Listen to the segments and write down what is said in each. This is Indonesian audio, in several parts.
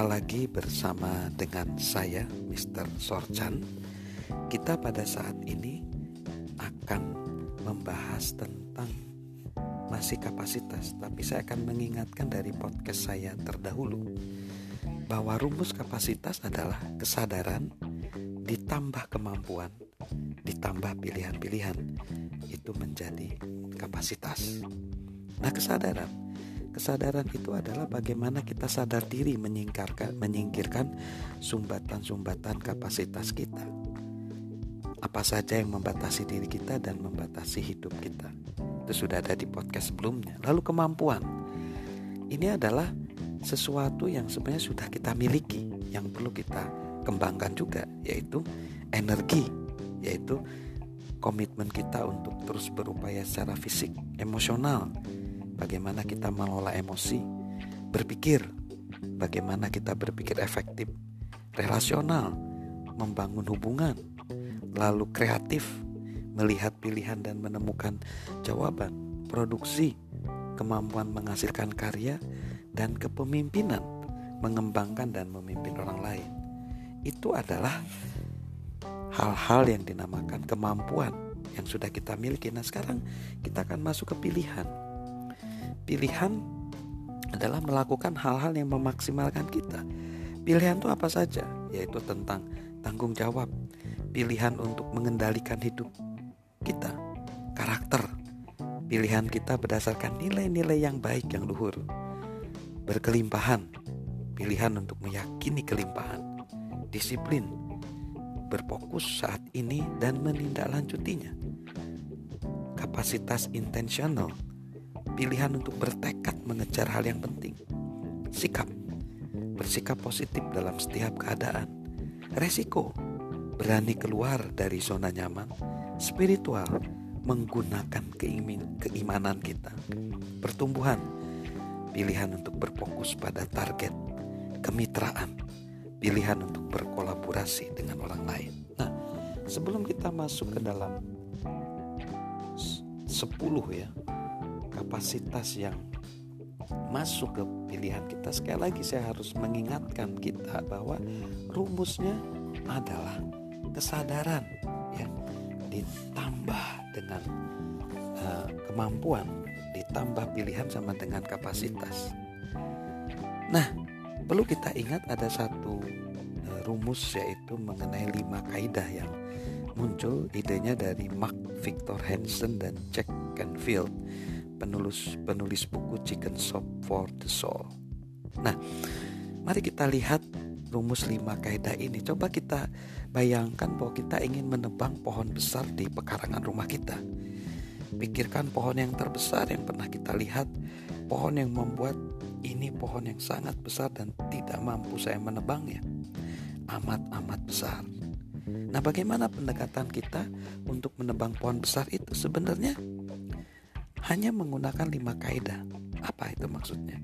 Jumpa lagi bersama dengan saya, Mr. Sorchan. Kita pada saat ini akan membahas tentang masih kapasitas, tapi saya akan mengingatkan dari podcast saya terdahulu bahwa rumus kapasitas adalah kesadaran ditambah kemampuan ditambah pilihan-pilihan itu menjadi kapasitas. Nah, kesadaran Kesadaran itu adalah bagaimana kita sadar diri menyingkirkan, menyingkirkan sumbatan-sumbatan kapasitas kita. Apa saja yang membatasi diri kita dan membatasi hidup kita. Itu sudah ada di podcast sebelumnya. Lalu kemampuan. Ini adalah sesuatu yang sebenarnya sudah kita miliki, yang perlu kita kembangkan juga, yaitu energi, yaitu komitmen kita untuk terus berupaya secara fisik, emosional, bagaimana kita mengelola emosi, berpikir, bagaimana kita berpikir efektif, relasional, membangun hubungan, lalu kreatif, melihat pilihan dan menemukan jawaban, produksi, kemampuan menghasilkan karya, dan kepemimpinan, mengembangkan dan memimpin orang lain. Itu adalah hal-hal yang dinamakan kemampuan yang sudah kita miliki. Nah, sekarang kita akan masuk ke pilihan pilihan adalah melakukan hal-hal yang memaksimalkan kita. Pilihan itu apa saja? Yaitu tentang tanggung jawab, pilihan untuk mengendalikan hidup kita, karakter, pilihan kita berdasarkan nilai-nilai yang baik yang luhur, berkelimpahan, pilihan untuk meyakini kelimpahan, disiplin, berfokus saat ini dan menindaklanjutinya, kapasitas intensional, pilihan untuk bertekad mengejar hal yang penting. Sikap, bersikap positif dalam setiap keadaan. Resiko, berani keluar dari zona nyaman. Spiritual, menggunakan keimin, keimanan kita. Pertumbuhan, pilihan untuk berfokus pada target. Kemitraan, pilihan untuk berkolaborasi dengan orang lain. Nah, sebelum kita masuk ke dalam 10 ya kapasitas yang masuk ke pilihan kita. Sekali lagi saya harus mengingatkan kita bahwa rumusnya adalah kesadaran ya. Ditambah dengan uh, kemampuan ditambah pilihan sama dengan kapasitas. Nah perlu kita ingat ada satu uh, rumus yaitu mengenai lima kaidah yang muncul idenya dari Mark Victor Hansen dan Jack Canfield penulis penulis buku Chicken Soup for the Soul. Nah, mari kita lihat rumus lima kaidah ini. Coba kita bayangkan bahwa kita ingin menebang pohon besar di pekarangan rumah kita. Pikirkan pohon yang terbesar yang pernah kita lihat, pohon yang membuat ini pohon yang sangat besar dan tidak mampu saya menebangnya. Amat-amat besar. Nah, bagaimana pendekatan kita untuk menebang pohon besar itu? Sebenarnya hanya menggunakan lima kaidah. Apa itu maksudnya?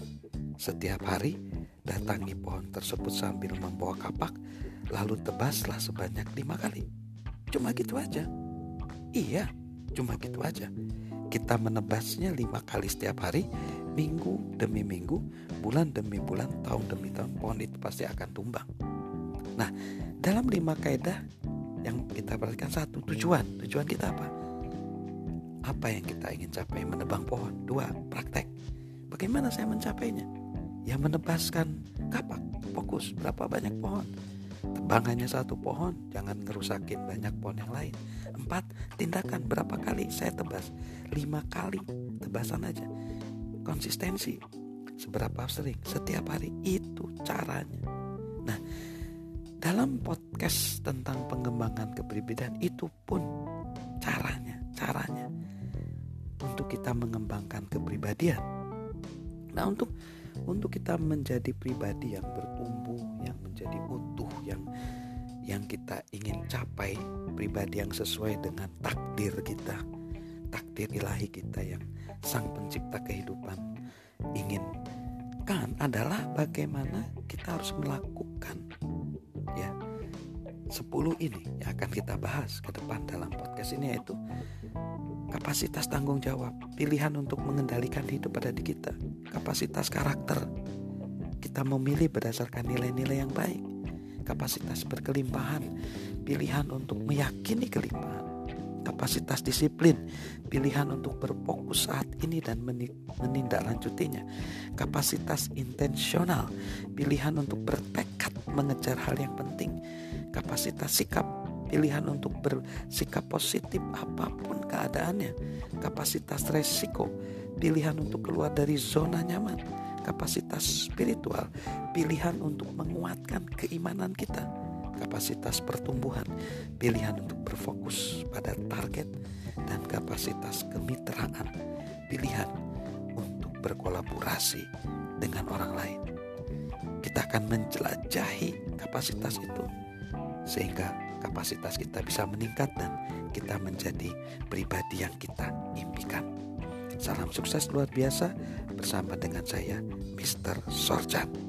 Setiap hari datangi pohon tersebut sambil membawa kapak, lalu tebaslah sebanyak lima kali. Cuma gitu aja. Iya, cuma gitu aja. Kita menebasnya lima kali setiap hari, minggu demi minggu, bulan demi bulan, tahun demi tahun, pohon itu pasti akan tumbang. Nah, dalam lima kaidah yang kita perhatikan satu tujuan, tujuan kita apa? Apa yang kita ingin capai? Menebang pohon. Dua praktek. Bagaimana saya mencapainya? Ya menebaskan kapak. Fokus berapa banyak pohon? Tebang hanya satu pohon jangan ngerusakin banyak pohon yang lain. Empat tindakan. Berapa kali saya tebas? Lima kali tebasan aja. Konsistensi. Seberapa sering? Setiap hari. Itu caranya. Nah dalam podcast tentang pengembangan kepribadian itu pun kita mengembangkan kepribadian. Nah, untuk untuk kita menjadi pribadi yang bertumbuh, yang menjadi utuh, yang yang kita ingin capai, pribadi yang sesuai dengan takdir kita, takdir ilahi kita yang sang pencipta kehidupan ingin kan adalah bagaimana kita harus melakukan ya 10 ini yang akan kita bahas ke depan dalam podcast ini yaitu kapasitas tanggung jawab, pilihan untuk mengendalikan hidup pada di kita, kapasitas karakter. Kita memilih berdasarkan nilai-nilai yang baik. Kapasitas berkelimpahan, pilihan untuk meyakini kelimpahan. Kapasitas disiplin, pilihan untuk berfokus saat ini dan menindaklanjutinya. Kapasitas intensional, pilihan untuk bertekad mengejar hal yang penting. Kapasitas sikap, pilihan untuk bersikap positif apa pun keadaannya. Kapasitas resiko, pilihan untuk keluar dari zona nyaman, kapasitas spiritual, pilihan untuk menguatkan keimanan kita, kapasitas pertumbuhan, pilihan untuk berfokus pada target, dan kapasitas kemitraan, pilihan untuk berkolaborasi dengan orang lain. Kita akan menjelajahi kapasitas itu sehingga kapasitas kita bisa meningkat dan kita menjadi pribadi yang kita impikan. Salam sukses luar biasa bersama dengan saya, Mr. Sorjan.